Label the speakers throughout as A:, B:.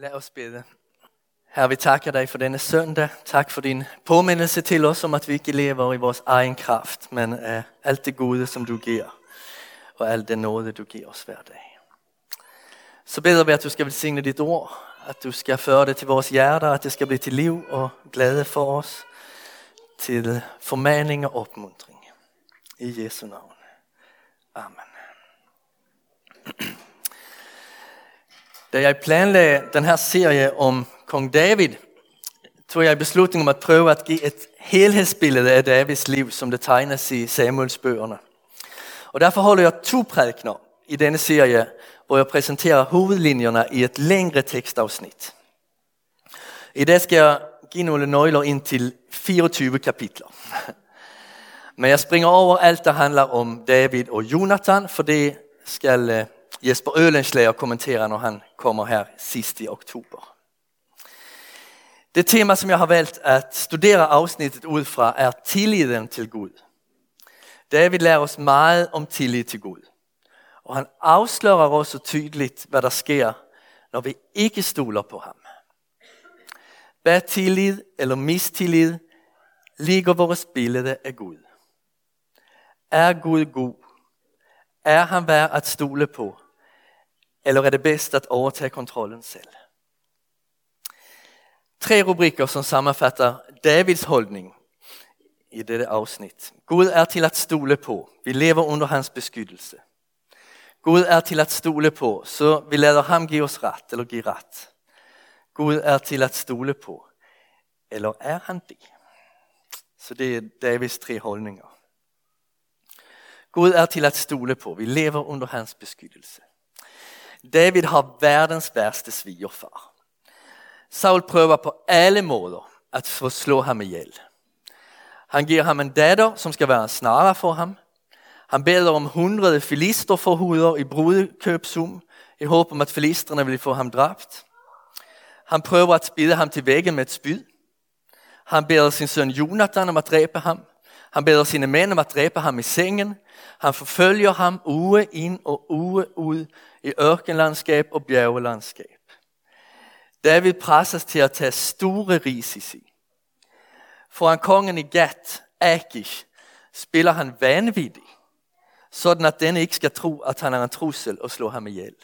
A: Lad os bede. Herre, vi takker dig for denne søndag. Tak for din påmindelse til os om, at vi ikke lever i vores egen kraft, men af alt det gode, som du giver, og alt den nåde, du giver os hver dag. Så beder vi, at du skal velsigne dit ord, at du skal føre det til vores hjerter, at det skal blive til liv og glæde for os, til formaning og opmuntring. I Jesu navn. Amen. Da jeg planlagde den her serie om kong David, tog jeg beslutning om at prøve at give et helhedsbillede af Davids liv, som det tegnes i Samuels bøgerne. Og derfor holder jeg to prædikner i denne serie, hvor jeg præsenterer hovedlinjerne i et længere tekstafsnit. I dag skal jeg give nogle nøgler ind til 24 kapitler. Men jeg springer over alt, der handler om David og Jonathan, for det skal øh, Jesper Ølenslager kommentere, når han kommer her sidst i oktober. Det tema, som jeg har valgt at studere afsnittet ud fra, er tilliden til Gud. David lærer os meget om tillid til Gud. Og han afslører også tydeligt, hvad der sker, når vi ikke stoler på ham. Hvad tillid eller mistillid ligger vores billede af Gud. Er Gud god? Er han værd at stole på? Eller er det bedst at overtage kontrollen selv? Tre rubriker som sammanfattar Davids hållning i dette afsnit. Gud er til at stole på. Vi lever under hans beskyttelse. Gud er til at stole på, så vi lader ham give os ret, eller give ret. Gud er til at stole på. Eller er han det? Så det er Davids tre holdninger. Gud er til at stole på. Vi lever under hans beskyttelse. David har världens värsta svigerfar. Saul prøver på alle måder at få slå ham ihjel. Han giver ham en datter, som skal være en snare for ham. Han beder om hundrede filisterforhuder i brudekøbsum, i håb om at filisterne vil få ham dræbt. Han prøver at spide ham til væggen med et spyd. Han beder sin søn Jonathan om at dræbe ham. Han beder sine mænd om at dræbe ham i sengen. Han forfølger ham uge ind og uge ud i ørkenlandskab og bjergelandskab. David presses til at tage store risici. Foran kongen i Gat, Akish, spiller han vanvittig, sådan at denne ikke skal tro, at han er en trussel og slå ham ihjel.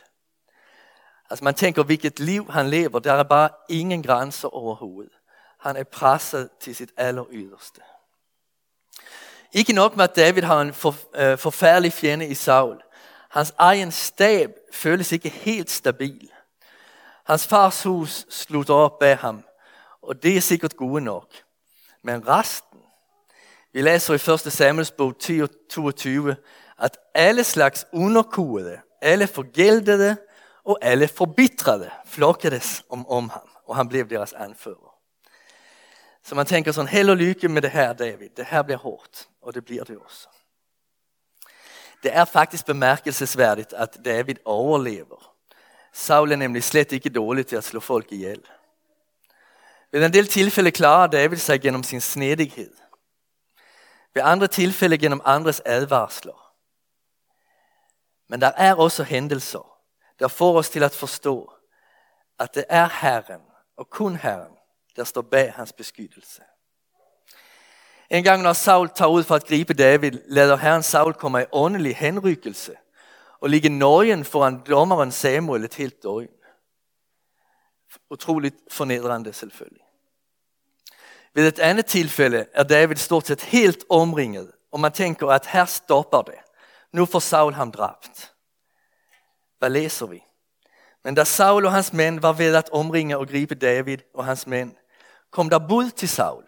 A: Altså man tænker, hvilket liv han lever, der er bare ingen grænser overhovedet. Han er presset til sit aller yderste. Ikke nok med, at David har en for, øh, forfærdelig fjende i Saul. Hans egen stab føles ikke helt stabil. Hans fars hus slutter op bag ham, og det er sikkert gode nok. Men resten, vi læser i 1. Samuels bog 10 og 22, at alle slags underkuede, alle forgældede og alle forbitrede flokkedes om, om ham, og han blev deres anfører. Så man tænker sådan, held og lykke med det her, David. Det her bliver hårdt, og det bliver det også. Det er faktisk bemærkelsesværdigt, at David overlever. Saul er nemlig slet ikke dårlig til at slå folk ihjel. Ved en del tilfælde klarer David sig gennem sin snedighed. Ved andre tilfælde gennem andres advarsler. Men der er også hændelser, der får os til at forstå, at det er Herren og kun Herren, der står bag hans beskyttelse. En gang når Saul tager ud for at gribe David, lader Herren Saul komme i åndelig henrykkelse og ligge nøgen foran dommeren Samuel et helt døgn. Utroligt fornedrende selvfølgelig. Ved et andet tilfælde er David stort set helt omringet, og man tænker, at her stopper det. Nu får Saul ham dræbt. Hvad læser vi? Men da Saul og hans mænd var ved at omringe og gribe David og hans mænd, kom der bud til Saul.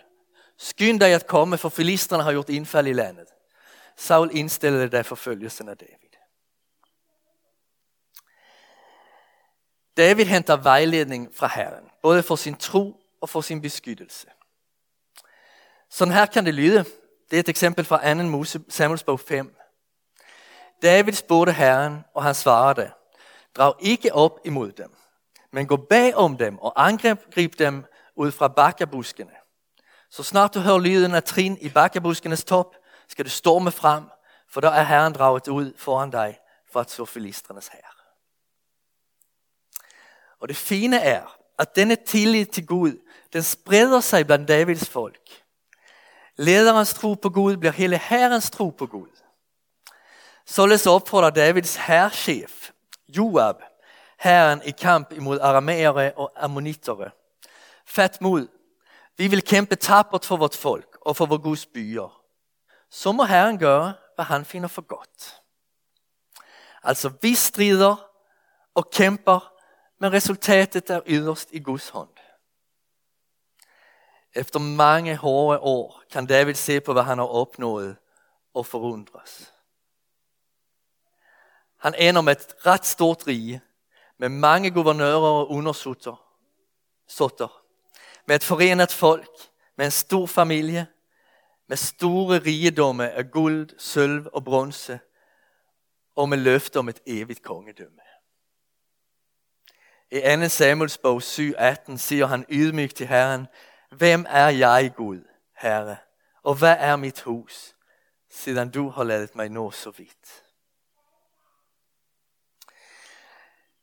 A: Skynd dig at komme, for filisterne har gjort indfald i landet. Saul indstillede dig forfølgelsen af David. David henter vejledning fra Herren, både for sin tro og for sin beskyttelse. Sådan her kan det lyde. Det er et eksempel fra 2. Mose, Samuels bog 5. David spurgte Herren, og han svarede, drag ikke op imod dem, men gå bag om dem og angreb dem ud fra bakkebuskene. Så snart du hører lyden af trin i bakkebuskenes top, skal du storme frem, for der er Herren draget ud foran dig for at slå filistrenes her. Og det fine er, at denne tillid til Gud, den spreder sig blandt Davids folk. Lederens tro på Gud bliver hele herrens tro på Gud. Således opfordrer Davids herrchef, Joab, herren i kamp imod aramæere og ammonitere. Fat mod, vi vil kæmpe tappert for vort folk og for vår Guds byer. Så må Herren gøre, hvad han finder for godt. Altså vi strider og kæmper, men resultatet er yderst i Guds hånd. Efter mange hårde år kan David se på, hvad han har opnået og forundres. Han ender med et ret stort rige, med mange guvernører og undersutter, sutter, med et forenet folk, med en stor familie, med store rigdomme af guld, sølv og bronze, og med løfte om et evigt kongedømme. I 2. Samuels bog 7.18 siger han ydmygt til Herren, Hvem er jeg, Gud, Herre, og hvad er mit hus, siden du har ladet mig nå så vidt?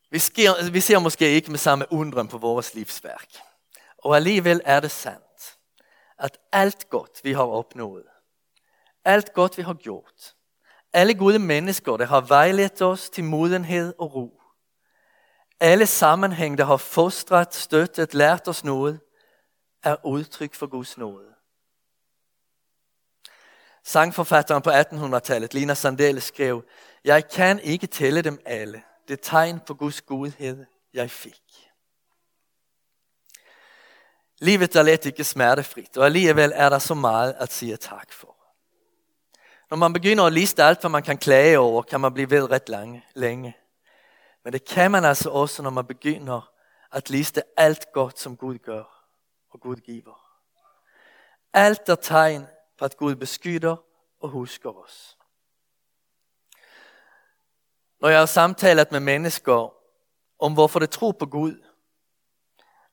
A: Vi, ser, vi ser måske ikke med samme undren på vores livsværk. Og alligevel er det sandt, at alt godt vi har opnået, alt godt vi har gjort, alle gode mennesker, der har vejledt os til modenhed og ro, alle sammenhæng, der har fostret, støttet, lært os noget, er udtryk for Guds nåde. Sangforfatteren på 1800-tallet, Lina Sandel, skrev, Jeg kan ikke tælle dem alle. Det tegn på Guds godhed, jeg fik. Livet er let ikke smertefrit, og alligevel er der så meget at sige tak for. Når man begynder at liste alt, hvad man kan klage over, kan man blive ved ret lange, længe. Men det kan man altså også, når man begynder at liste alt godt, som Gud gør og Gud giver. Alt er tegn på, at Gud beskytter og husker os. Når jeg har samtalet med mennesker om, hvorfor det tror på Gud,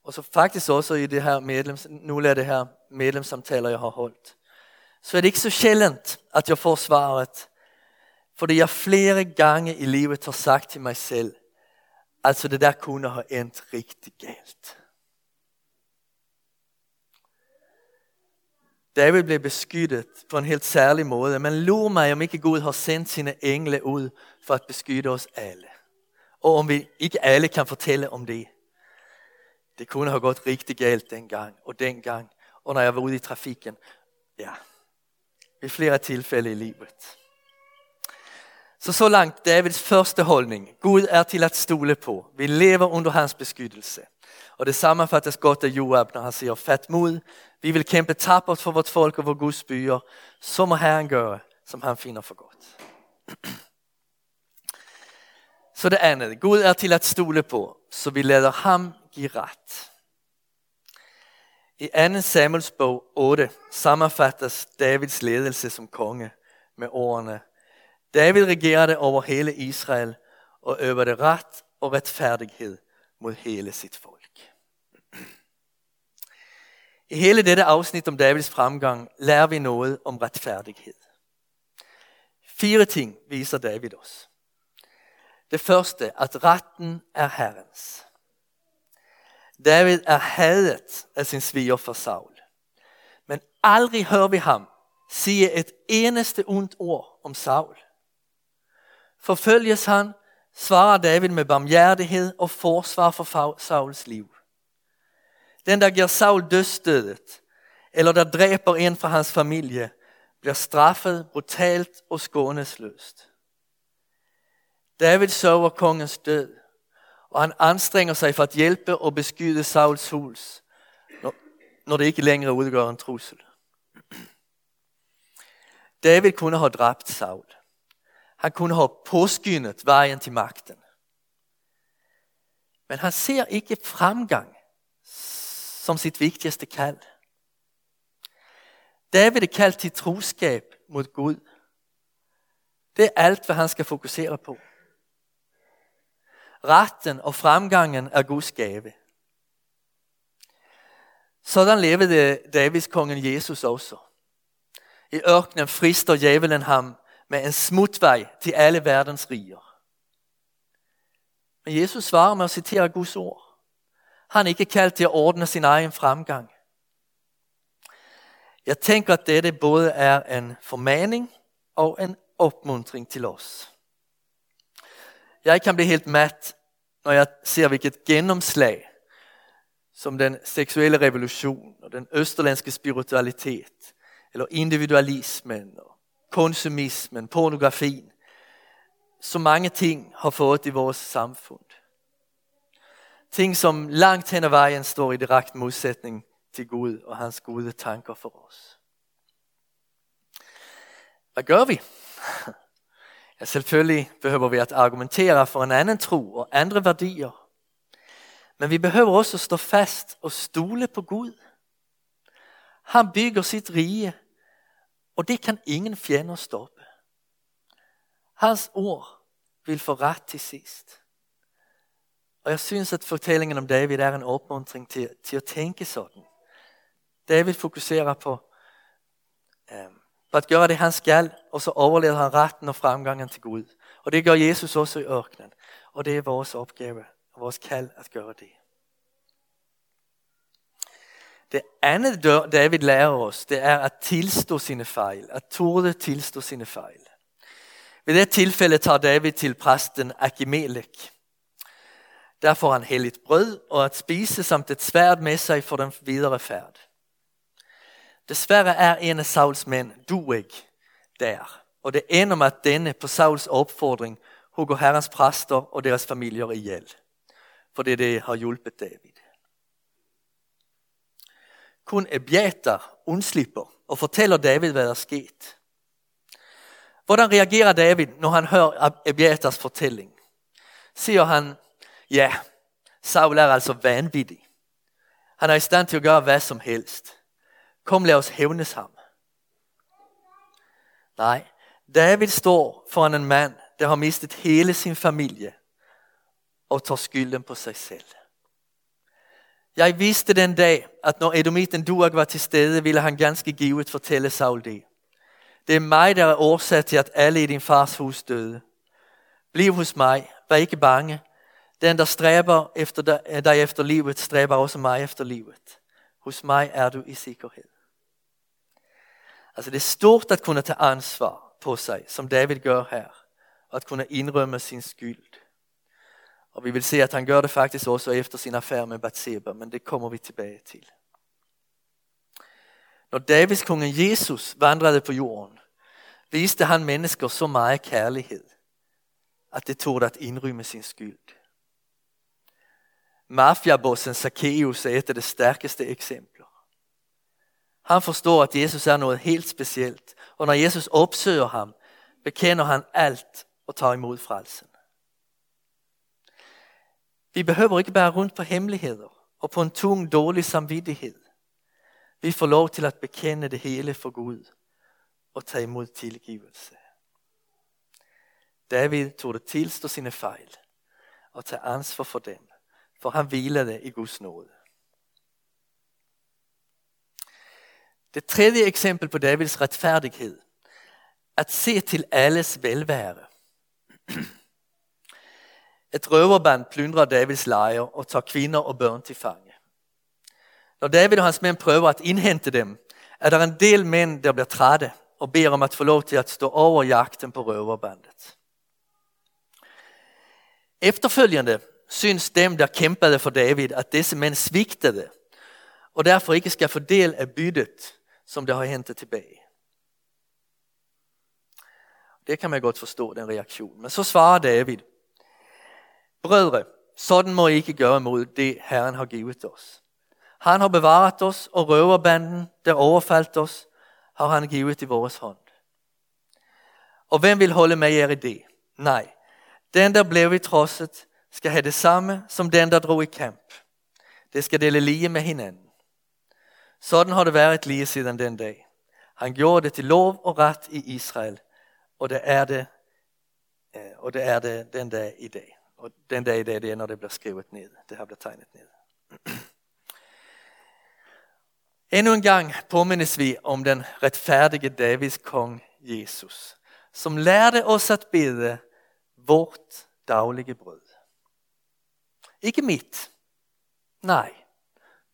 A: og så faktisk også i det her medlems, nogle af det her medlemssamtaler, jeg har holdt, så er det ikke så sjældent, at jeg får svaret, fordi jeg flere gange i livet har sagt til mig selv, altså det der kunne have endt rigtig galt. David blev beskyttet på en helt særlig måde. Men lur mig, om ikke Gud har sendt sine engle ud for at beskytte os alle. Og om vi ikke alle kan fortælle om det. Det kunne have gået rigtig galt dengang og dengang. Og når jeg var ude i trafikken. Ja, i flere tilfælde i livet. Så så langt Davids første holdning. Gud er til at stole på. Vi lever under hans beskyttelse. Og det sammanfattas godt af Joab, når han siger, fat mod, vi vil kæmpe tappert for vort folk og vår Guds byer. Så må Herren gøre, som han finder for godt. Så det andet, Gud er til at stole på, så vi lader ham give ret. I 2. Samuels bog 8 sammenfattes Davids ledelse som konge med ordene David regerede over hele Israel og øvede ret og retfærdighed mod hele sit folk. I hele dette afsnit om Davids fremgang lærer vi noget om retfærdighed. Fire ting viser David os. Det første, at retten er Herrens. David er hadet af sin svigerfar Saul. Men aldrig hører vi ham sige et eneste ondt ord om Saul. Forfølges han, svarer David med barmhjertighed og forsvar for Sauls liv. Den, der giver Saul dødsstødet, eller der dræber en fra hans familie, bliver straffet brutalt og skånesløst. David sover kongens død, og han anstrenger sig for at hjælpe og beskyde Sauls hus, når det ikke længere udgør en trussel. David kunne have dræbt Saul. Han kunne have påskyndet vejen til magten. Men han ser ikke fremgang som sitt vigtigste kald. David är kaldt till troskab mot Gud. Det är allt vad han ska fokusera på. Retten og fremgangen er Guds gave. Sådan levede Davids kongen Jesus også. I ørkenen frister djævelen ham med en smutvej til alle verdens riger. Men Jesus svarer med at citere Guds ord. Han er ikke kaldt til at ordne sin egen fremgang. Jeg tænker, at dette både er en formaning og en opmuntring til os. Jeg kan blive helt mat, når jeg ser hvilket gennemslag som den seksuelle revolution og den østerlandske spiritualitet, eller individualismen og konsumismen, pornografin, så mange ting har fået i vores samfund. Ting, som langt hen ad vejen står i direkt modsætning til Gud og hans gode tanker for os. Hvad gør vi? Ja, selvfølgelig behøver vi at argumentere for en anden tro og andre værdier. Men vi behøver også at stå fast og stole på Gud. Han bygger sit rige, og det kan ingen fjender stoppe. Hans ord vil få ret til sidst. Og jeg synes, at fortællingen om David er en opmuntring til, til at tænke sådan. David fokuserer på, for at gøre det han skal, og så overlader han retten og fremgangen til Gud. Og det gør Jesus også i ørkenen. Og det er vores opgave og vores kald at gøre det. Det andet David lærer os, det er at tilstå sine fejl. At turde tilstå sine fejl. Ved det tilfælde tager David til præsten Akimelek. Der får han helligt brød og at spise samt et sværd med sig for den videre færd. Desværre er en af Sauls mænd, Dueg, der. Og det ender med at denne på Sauls opfordring hugger herrens præster og deres familier ihjel. For det, det har hjulpet David. Kun Ebiatar undslipper og fortæller David, hvad der er sket. Hvordan reagerer David, når han hører Ebiatars fortælling? Siger han, ja, Saul er altså vanvittig. Han er i stand til at gøre hvad som helst. Kom lad os hævnes ham. Nej, David står foran en mand, der har mistet hele sin familie og tager skylden på sig selv. Jeg vidste den dag, at når Edomiten Duag var til stede, ville han ganske givet fortælle Saul det. Det er mig, der er årsag til, at alle i din fars hus døde. Bliv hos mig, vær ikke bange. Den, der stræber efter dig efter livet, stræber også mig efter livet. Hos mig er du i sikkerhed. Altså det er stort at kunne tage ansvar på sig, som David gør her. Og at kunne indrømme sin skyld. Og vi vil se at han gør det faktisk også efter sin affär med Batseba, men det kommer vi tilbage til. Når Davids kongen Jesus vandrede på jorden, viste han mennesker så meget kærlighed, at det tog at indrømme sin skyld. Mafiabossen Zacchaeus er et af de stærkeste eksempler. Han forstår, at Jesus er noget helt specielt, og når Jesus opsøger ham, bekender han alt og tager imod frelsen. Vi behøver ikke bære rundt på hemmeligheder og på en tung, dårlig samvittighed. Vi får lov til at bekende det hele for Gud og tage imod tilgivelse. David tog det tilstå sine fejl og tage ansvar for dem, for han hvilede i Guds nåde. Det tredje eksempel på Davids retfærdighed, at se til alles velvære. Et røverband plyndrer Davids lejr og tager kvinder og børn til fange. Når David og hans mænd prøver at indhente dem, er der en del mænd, der bliver trætte og beder om at få lov til at stå over jagten på røverbandet. Efterfølgende synes dem, der kæmpede for David, at disse mænd svigtede, og derfor ikke skal få del af byttet, som det har hentet tilbage. Det kan man godt forstå, den reaktion. Men så svarer David, Brødre, sådan må I ikke gøre mod det, Herren har givet os. Han har bevaret os, og røverbanden, der overfaldt os, har han givet i vores hånd. Og hvem vil holde med jer i det? Nej, den der blev i trosset, skal have det samme som den der drog i kamp. Det skal dele lige med hinanden. Sådan har det været lige siden den dag. Han gjorde det til lov og ret i Israel, og det er det, øh, og det er det den dag i dag. Og den dag i dag, det er når det bliver skrevet ned. Det har blir tegnet ned. Endnu en gang påminnes vi om den retfærdige Davids kong Jesus, som lærte os at bede vårt daglige brød. Ikke mit, Nej,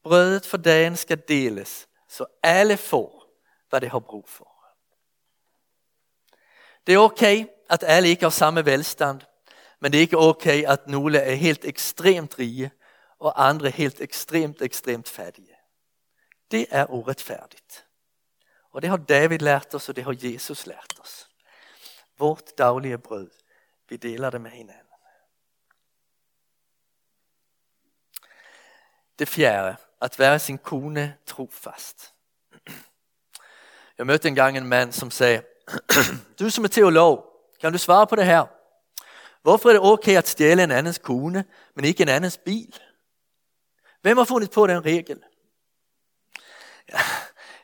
A: brødet for dagen skal deles, så alle får, hvad de har brug for. Det er okay, at alle ikke har samme velstand, men det er ikke okay, at nogle er helt ekstremt rige, og andre helt ekstremt, ekstremt fattige. Det er uretfærdigt. Og det har David lært os, og det har Jesus lært os. Vårt daglige brød, vi deler det med hinanden. Det fjerde, at være sin kone trofast. Jeg mødte engang en mand, som sagde, du som er teolog, kan du svare på det her? Hvorfor er det okay at stjæle en andens kone, men ikke en andens bil? Hvem har fundet på den regel?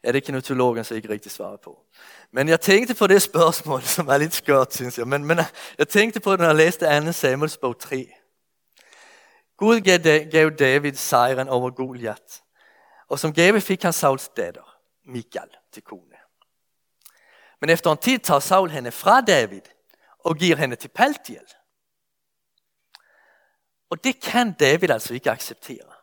A: Ja, det kan teologen så ikke rigtig svare på. Men jeg tænkte på det spørgsmål, som er lidt skørt, synes jeg. Men, men jeg tænkte på det, når jeg læste 2. Samuels bog 3. Gud gav David sejren over Goliat. Og som gave fik han Sauls datter, Mikael, til kone. Men efter en tid tager Saul henne fra David og giver henne til Paltiel. Og det kan David altså ikke acceptere.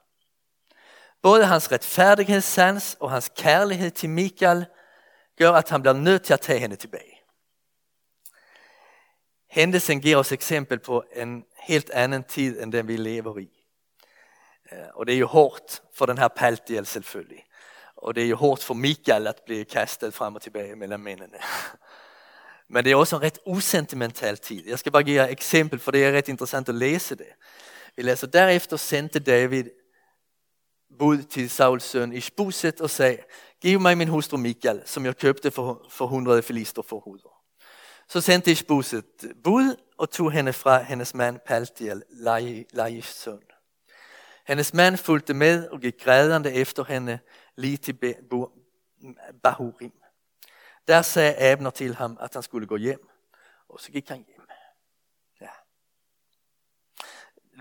A: Både hans retfærdighedssans og hans kærlighed til Mikael gør, at han bliver nødt til at tage hende tilbage. Hændelsen giver os eksempel på en helt anden tid end den vi lever i. Eh, og det er jo hårdt for den her Paltiel selvfølgelig. Og det er jo hårdt for Mikael at blive kastet frem og tilbage mellem mændene. Men det er også en ret usentimental tid. Jeg skal bare give jer et eksempel, for det er ret interessant at læse det. Vi læser, derefter sendte David bud til Sauls søn Ishboset og sagde, giv mig min hustru Mikael, som jeg købte for, for 100 filister for huder. Så sendte Ishboset bud og tog hende fra hendes mand Paltiel, Laish søn. Hendes mand fulgte med og gik grædende efter hende lige til Bahurim. Der sagde Abner til ham, at han skulle gå hjem, og så gik han hjem.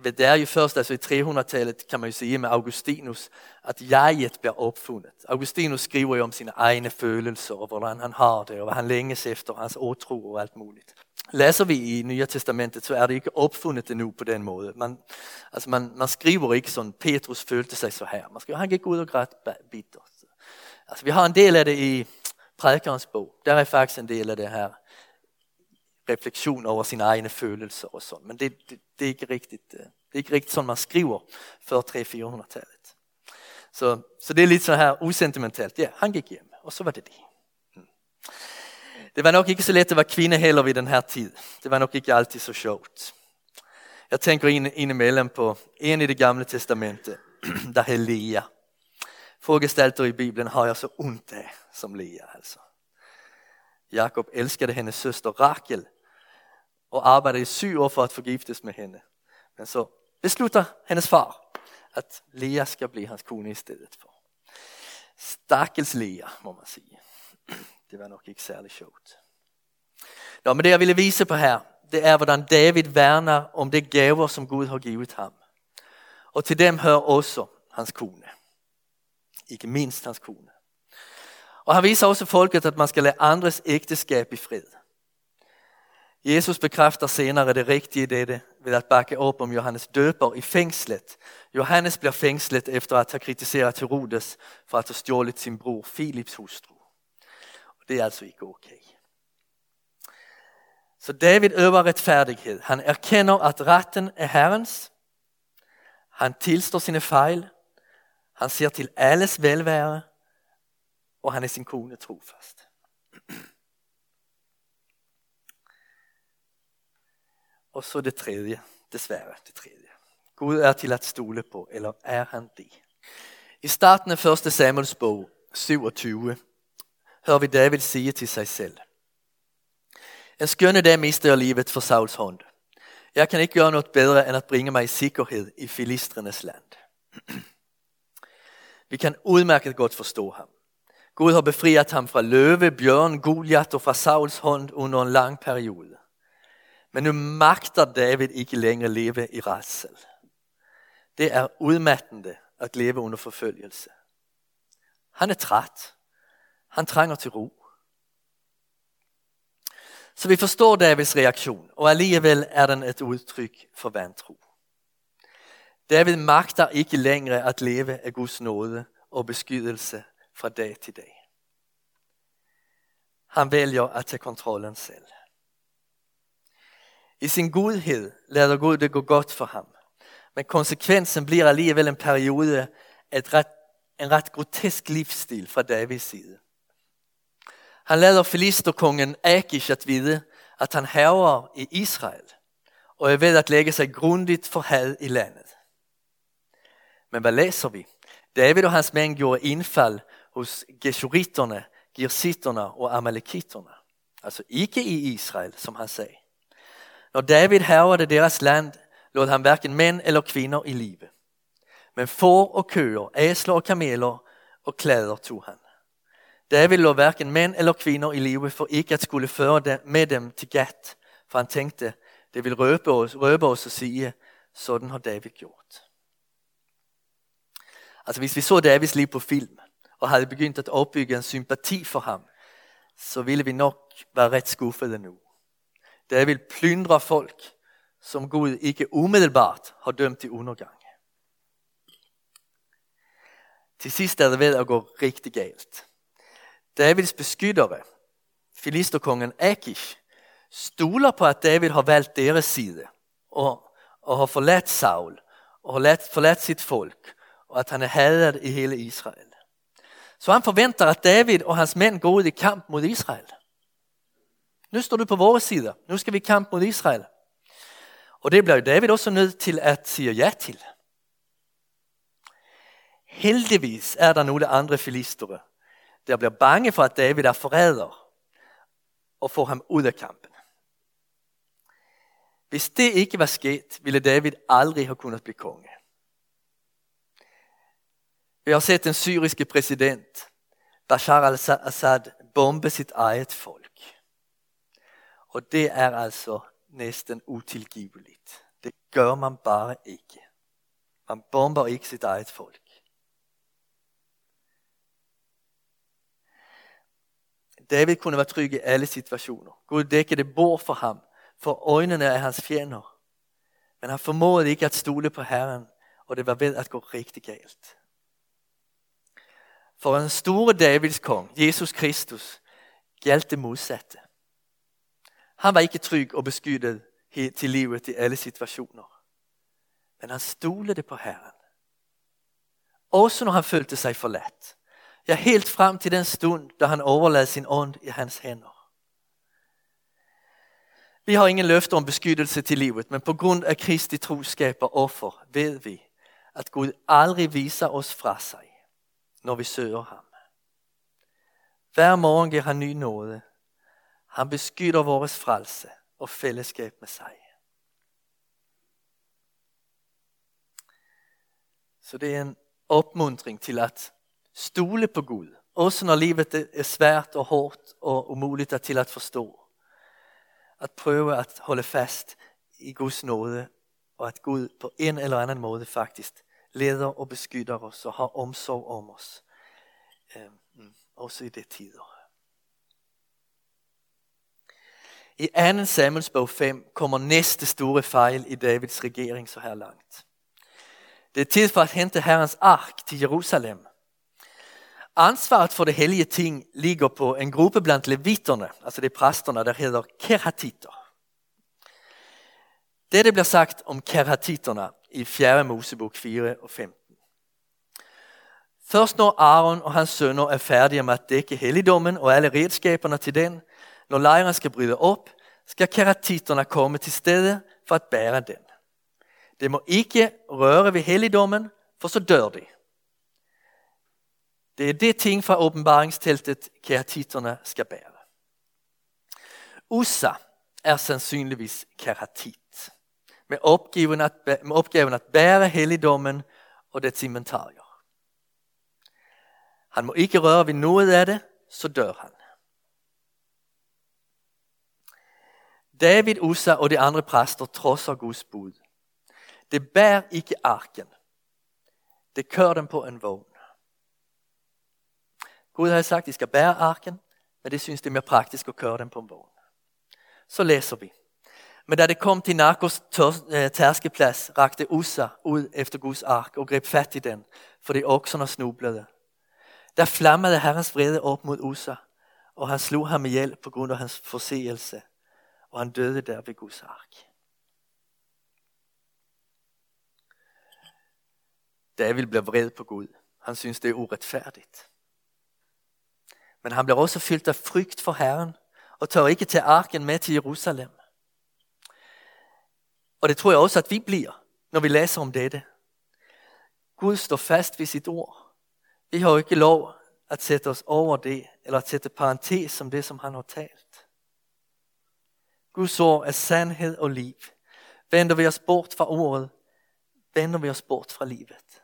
A: Det er jo først altså i 300-tallet, kan man jo sige med Augustinus, at jeget bliver opfundet. Augustinus skriver jo om sine egne følelser, og hvordan han har det, og hvad han længes efter, hans åtro og alt muligt. Læser vi i Nya Testamentet, så er det ikke opfundet endnu på den måde. Man, altså man, man skriver ikke sådan, Petrus følte sig så her. Man skriver, han gik ud og græd bittert. Altså vi har en del af det i prædikernes bog. Der er faktisk en del af det her refleksion over sine egne følelser og sådan. Men det, det, det, er ikke rigtigt, eh, det er ikke rigtigt sådan man skriver før 300-400-tallet. Så, så det er lidt så her usentimentalt. Ja, han gik hjem, og så var det det. Mm. Det var nok ikke så let at være kvinde heller vid den her tid. Det var nok ikke alltid så sjovt. Jeg tænker indimellem på en i det gamle testamentet, der är Lea. Frågestalter i Bibeln har jag så ont af som Lea alltså. Jakob älskade hennes syster Rakel och arbejdede i syv år for at forgiftes med hende. Men så beslutter hendes far, at Lea skal blive hans kone i stedet for. Stakkels Lea, må man sige. Det var nok ikke særlig sjovt. Nå, men det jeg ville vise på her, det er hvordan David værner om det gaver, som Gud har givet ham. Og til dem hører også hans kone. Ikke mindst hans kone. Og han viser også folket, at man skal lade andres ægteskab i fred. Jesus bekræfter senere det rigtige i dette ved at bakke op om Johannes døber i fængslet. Johannes bliver fængslet efter at have kritiseret Herodes for at have stjålet sin bror Philips hustru. Og det er altså ikke okay. Så David øver retfærdighed. Han erkender at retten er Herrens. Han tilstår sine fejl. Han ser til alles velvære. Og han er sin kone trofast. Og så det tredje, desværre det tredje. Gud er til at stole på, eller er han det? I starten af 1. Samuels bog, 27, hører vi David sige til sig selv. En skønne dag mister jeg livet for Sauls hånd. Jeg kan ikke gøre noget bedre end at bringe mig i sikkerhed i filistrenes land. Vi kan udmærket godt forstå ham. Gud har befriet ham fra løve, bjørn, Goliat og fra Sauls hånd under en lang periode. Men nu magter David ikke længere leve i rædsel. Det er udmattende at leve under forfølgelse. Han er træt. Han trænger til ro. Så vi forstår Davids reaktion, og alligevel er den et udtryk for vantro. David magter ikke længere at leve af Guds nåde og beskyttelse fra dag til dag. Han vælger at tage kontrollen selv. I sin godhed lader Gud det gå godt for ham. Men konsekvensen bliver alligevel en periode et ret, en ret grotesk livsstil fra Davids side. Han lader filisterkongen Akish at vide, at han hæver i Israel og er ved at lægge sig grundigt for had i landet. Men hvad læser vi? David og hans mænd gjorde indfald hos geshuriterne, girsiterne og amalekiterne. Altså ikke i Israel, som han sagde. Når David hærvede deres land, lod han hverken mænd eller kvinder i live. Men får og køer, æsler og kameler og klæder tog han. David lå hverken mænd eller kvinder i live for ikke at skulle føre med dem til Gat, for han tænkte, det vil røbe os, røbe os og sige, sådan har David gjort. Altså hvis vi så Davids liv på film, og havde begyndt at opbygge en sympati for ham, så ville vi nok være ret skuffede nu. David plyndre folk, som Gud ikke umiddelbart har dømt til undergang. Til sidst er det ved at gå rigtig galt. Davids beskyttere, filisterkongen Akish, stoler på at David har valgt deres side og, og har forladt Saul og har forladt sit folk og at han er hadet i hele Israel. Så han forventer at David og hans mænd går ud i kamp mod Israel. Nu står du på vores side. Nu skal vi kamp mod Israel. Og det bliver David også nødt til at sige ja til. Heldigvis er der nogle andre filistere, der bliver bange for at David er forræder og får ham ud af kampen. Hvis det ikke var sket, ville David aldrig have kunnet blive konge. Vi har sett den syriske president Bashar al-Assad bombe sitt eget folk. Og det er altså næsten utilgiveligt. Det gør man bare ikke. Man bomber ikke sit eget folk. David kunne være tryg i alle situationer. Gud dækkede bord for ham, for øjnene är hans fjender. Men han formåede ikke at stole på Herren, og det var ved at gå rigtig galt. For en store Davids kong, Jesus Kristus, gjaldt det modsatte. Han var ikke tryg og beskyttet til livet i alle situationer. Men han stolede på Herren. Også når han følte sig forladt. Ja, helt frem til den stund, da han overlade sin ånd i hans hænder. Vi har ingen løfte om beskyttelse til livet, men på grund af Kristi troskab og offer ved vi, at Gud aldrig viser os fra sig når vi søger ham. Hver morgen giver han ny nåde. Han beskytter vores frelse og fællesskab med sig. Så det er en opmuntring til at stole på Gud. Også når livet er svært og hårdt og umuligt til at forstå. At prøve at holde fast i Guds nåde og at Gud på en eller anden måde faktisk leder og beskytter os og har omsorg om os. Øhm, mm, også i det tider. I 2. Samuels bog 5 kommer næste store fejl i Davids regering så her langt. Det er tid for at hente Herrens ark til Jerusalem. Ansvaret for det hellige ting ligger på en gruppe blandt leviterne, altså de præsterne, der hedder keratiter. Det bliver sagt om keratiterna i 4. Mosebok 4 og 15. Først når Aaron og hans sønner er færdige med at dække helligdommen og alle redskaberne til den, når lejren skal bryde op, skal keratiterne komme til stede for at bære den. Det må ikke røre ved helligdommen, for så dør de. Det er det ting fra åbenbaringsteltet keratiterne skal bære. Ussa er sandsynligvis keratit, med opgaven at, med opgaven at bære helligdommen og dets inventarier. Han må ikke røre ved noget af det, så dør han. David, Ussa og de andre præster trodser Guds bud. Det bærer ikke arken. Det kører dem på en vogn. Gud har sagt, at de skal bære arken, men det synes det er mere praktisk at køre dem på en vogn. Så læser vi. Men da det kom til Narkos øh, tærskeplads, rakte Ussa ud efter Guds ark og greb fat i den, fordi okserne snublede. Der flammede Herrens vrede op mod Ussa, og han slog ham ihjel på grund af hans forseelse, og han døde der ved Guds ark. David blev vred på Gud. Han synes det er uretfærdigt. Men han bliver også fyldt af frygt for Herren og tør ikke tage arken med til Jerusalem. Og det tror jeg også, at vi bliver, når vi læser om dette. Gud står fast ved sit ord. Vi har jo ikke lov at sætte os over det, eller at sætte parentes som det, som han har talt. Guds ord er sandhed og liv. Vender vi os bort fra ordet, vender vi os bort fra livet.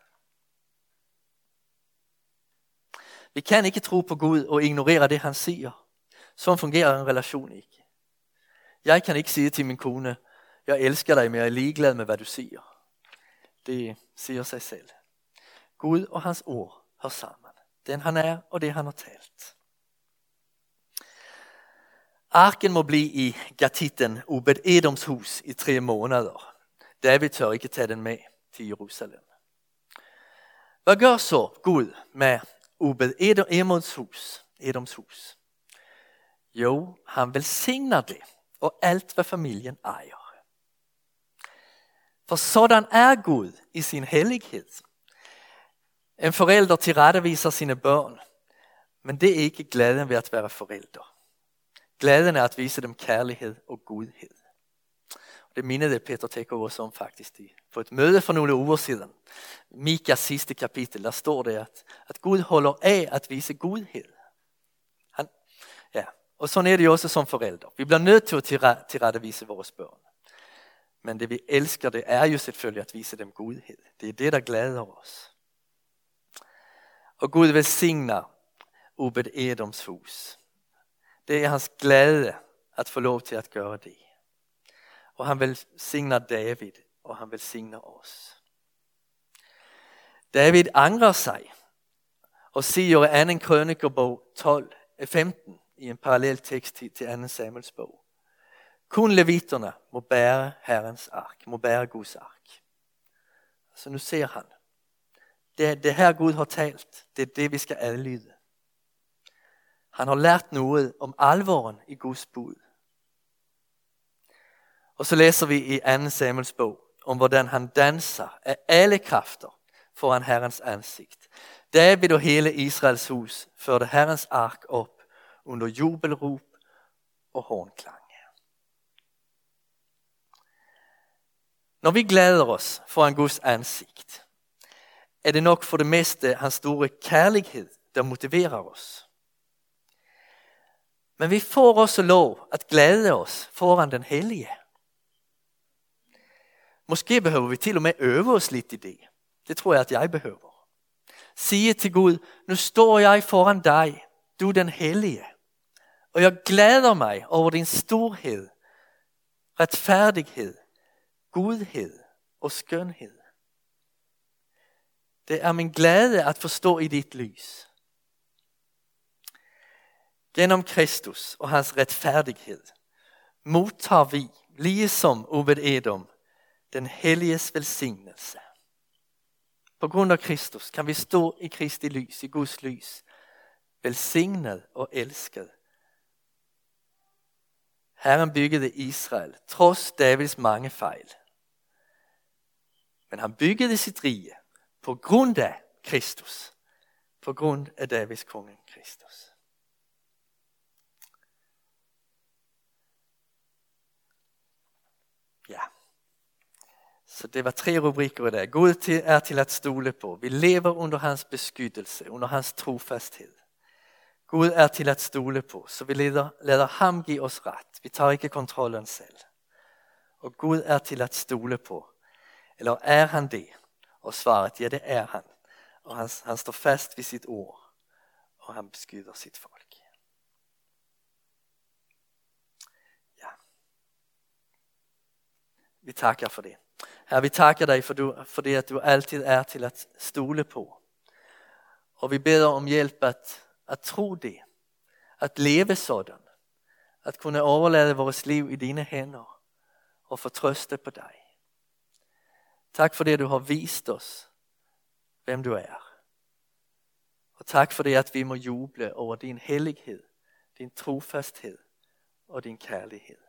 A: Vi kan ikke tro på Gud og ignorere det, han siger. Sådan fungerer en relation ikke. Jeg kan ikke sige til min kone, jeg elsker dig, men jeg er ligeglad med, hvad du siger. Det siger sig selv. Gud og hans ord hör samman. Den han er og det han har talt. Arken må blive i gatitten Obed Edoms hus i tre måneder. David tør ikke tage den med til Jerusalem. Hvad gør så Gud med Obed Edoms hus? Edoms hus? Jo, han velsigner det og alt hvad familien ejer. For sådan er Gud i sin hellighed. En forælder tilretteviser sine børn, men det er ikke glæden ved at være forælder. Glæden er at vise dem kærlighed og godhed. Det mindede Peter Tekov også om faktisk i, på et møde for nogle uger siden. Mikas sidste kapitel, der står det, at, at Gud holder af at vise godhed. Han, ja. Og sådan er det jo også som forældre. Vi bliver nødt til at tilrettevise vores børn. Men det vi elsker, det er jo selvfølgelig at vise dem godhed. Det er det, der glæder os. Og Gud välsignar Obed Edoms hus. Det är hans glädje att få lov till att göra det. Och han välsignar David och han velsigner oss. David angrar sig och siger i anden krønikerbog 12, 15 i en parallell tekst till anden Samuels bog. Kun leviterna må bära Herrens ark, må bära Guds ark. Så nu ser han, det, det her Gud har talt, det er det vi skal adlyde. Han har lært noget om alvoren i Guds bud. Og så læser vi i 2. Samuels bog om hvordan han danser af alle kræfter foran Herrens ansigt. David og hele Israels hus førte Herrens ark op under jubelrop og hornklang. Når vi glæder os foran Guds ansigt, er det nok for det meste hans store kærlighed, der motiverer os. Men vi får også lov at glæde os foran den hellige. Måske behøver vi til og med øve os lidt i det. Det tror jeg, at jeg behøver. Sige til Gud, nu står jeg foran dig, du den hellige. Og jeg glæder mig over din storhed, retfærdighed, godhed og skønhed. Det är min glädje att förstå i ditt lys. Genom Kristus och hans rättfärdighet mottar vi, liksom Obed Edom, den heliges välsignelse. På grund av Kristus kan vi stå i Kristi lys, i Guds lys, välsignad och älskad. Herren byggede Israel trots Davids mange fejl. Men han byggede sitt rige på grund af Kristus. På grund af Davids kongen Kristus. Ja. Så det var tre rubriker i dag. Gud till, är till att stole på. Vi lever under hans beskyddelse, under hans trofasthed. Gud är till att stole på, så vi leder, leder ham give oss rätt. Vi tar ikke kontrollen selv. Och Gud är till att stole på. Eller är han det? Och svaret, ja det är han. Och han, han står fast vid sitt ord och han beskyddar sitt folk. Ja. Vi tackar för det. Herre, vi tackar dig för, du, för det att du alltid är till att stole på. Och vi ber om hjälp att, att tro det, att leva sådan, att kunna överlämna vårt liv i dina händer og fortrøste på dig. Tak for det, du har vist os, hvem du er. Og tak for det, at vi må juble over din hellighed, din trofasthed og din kærlighed.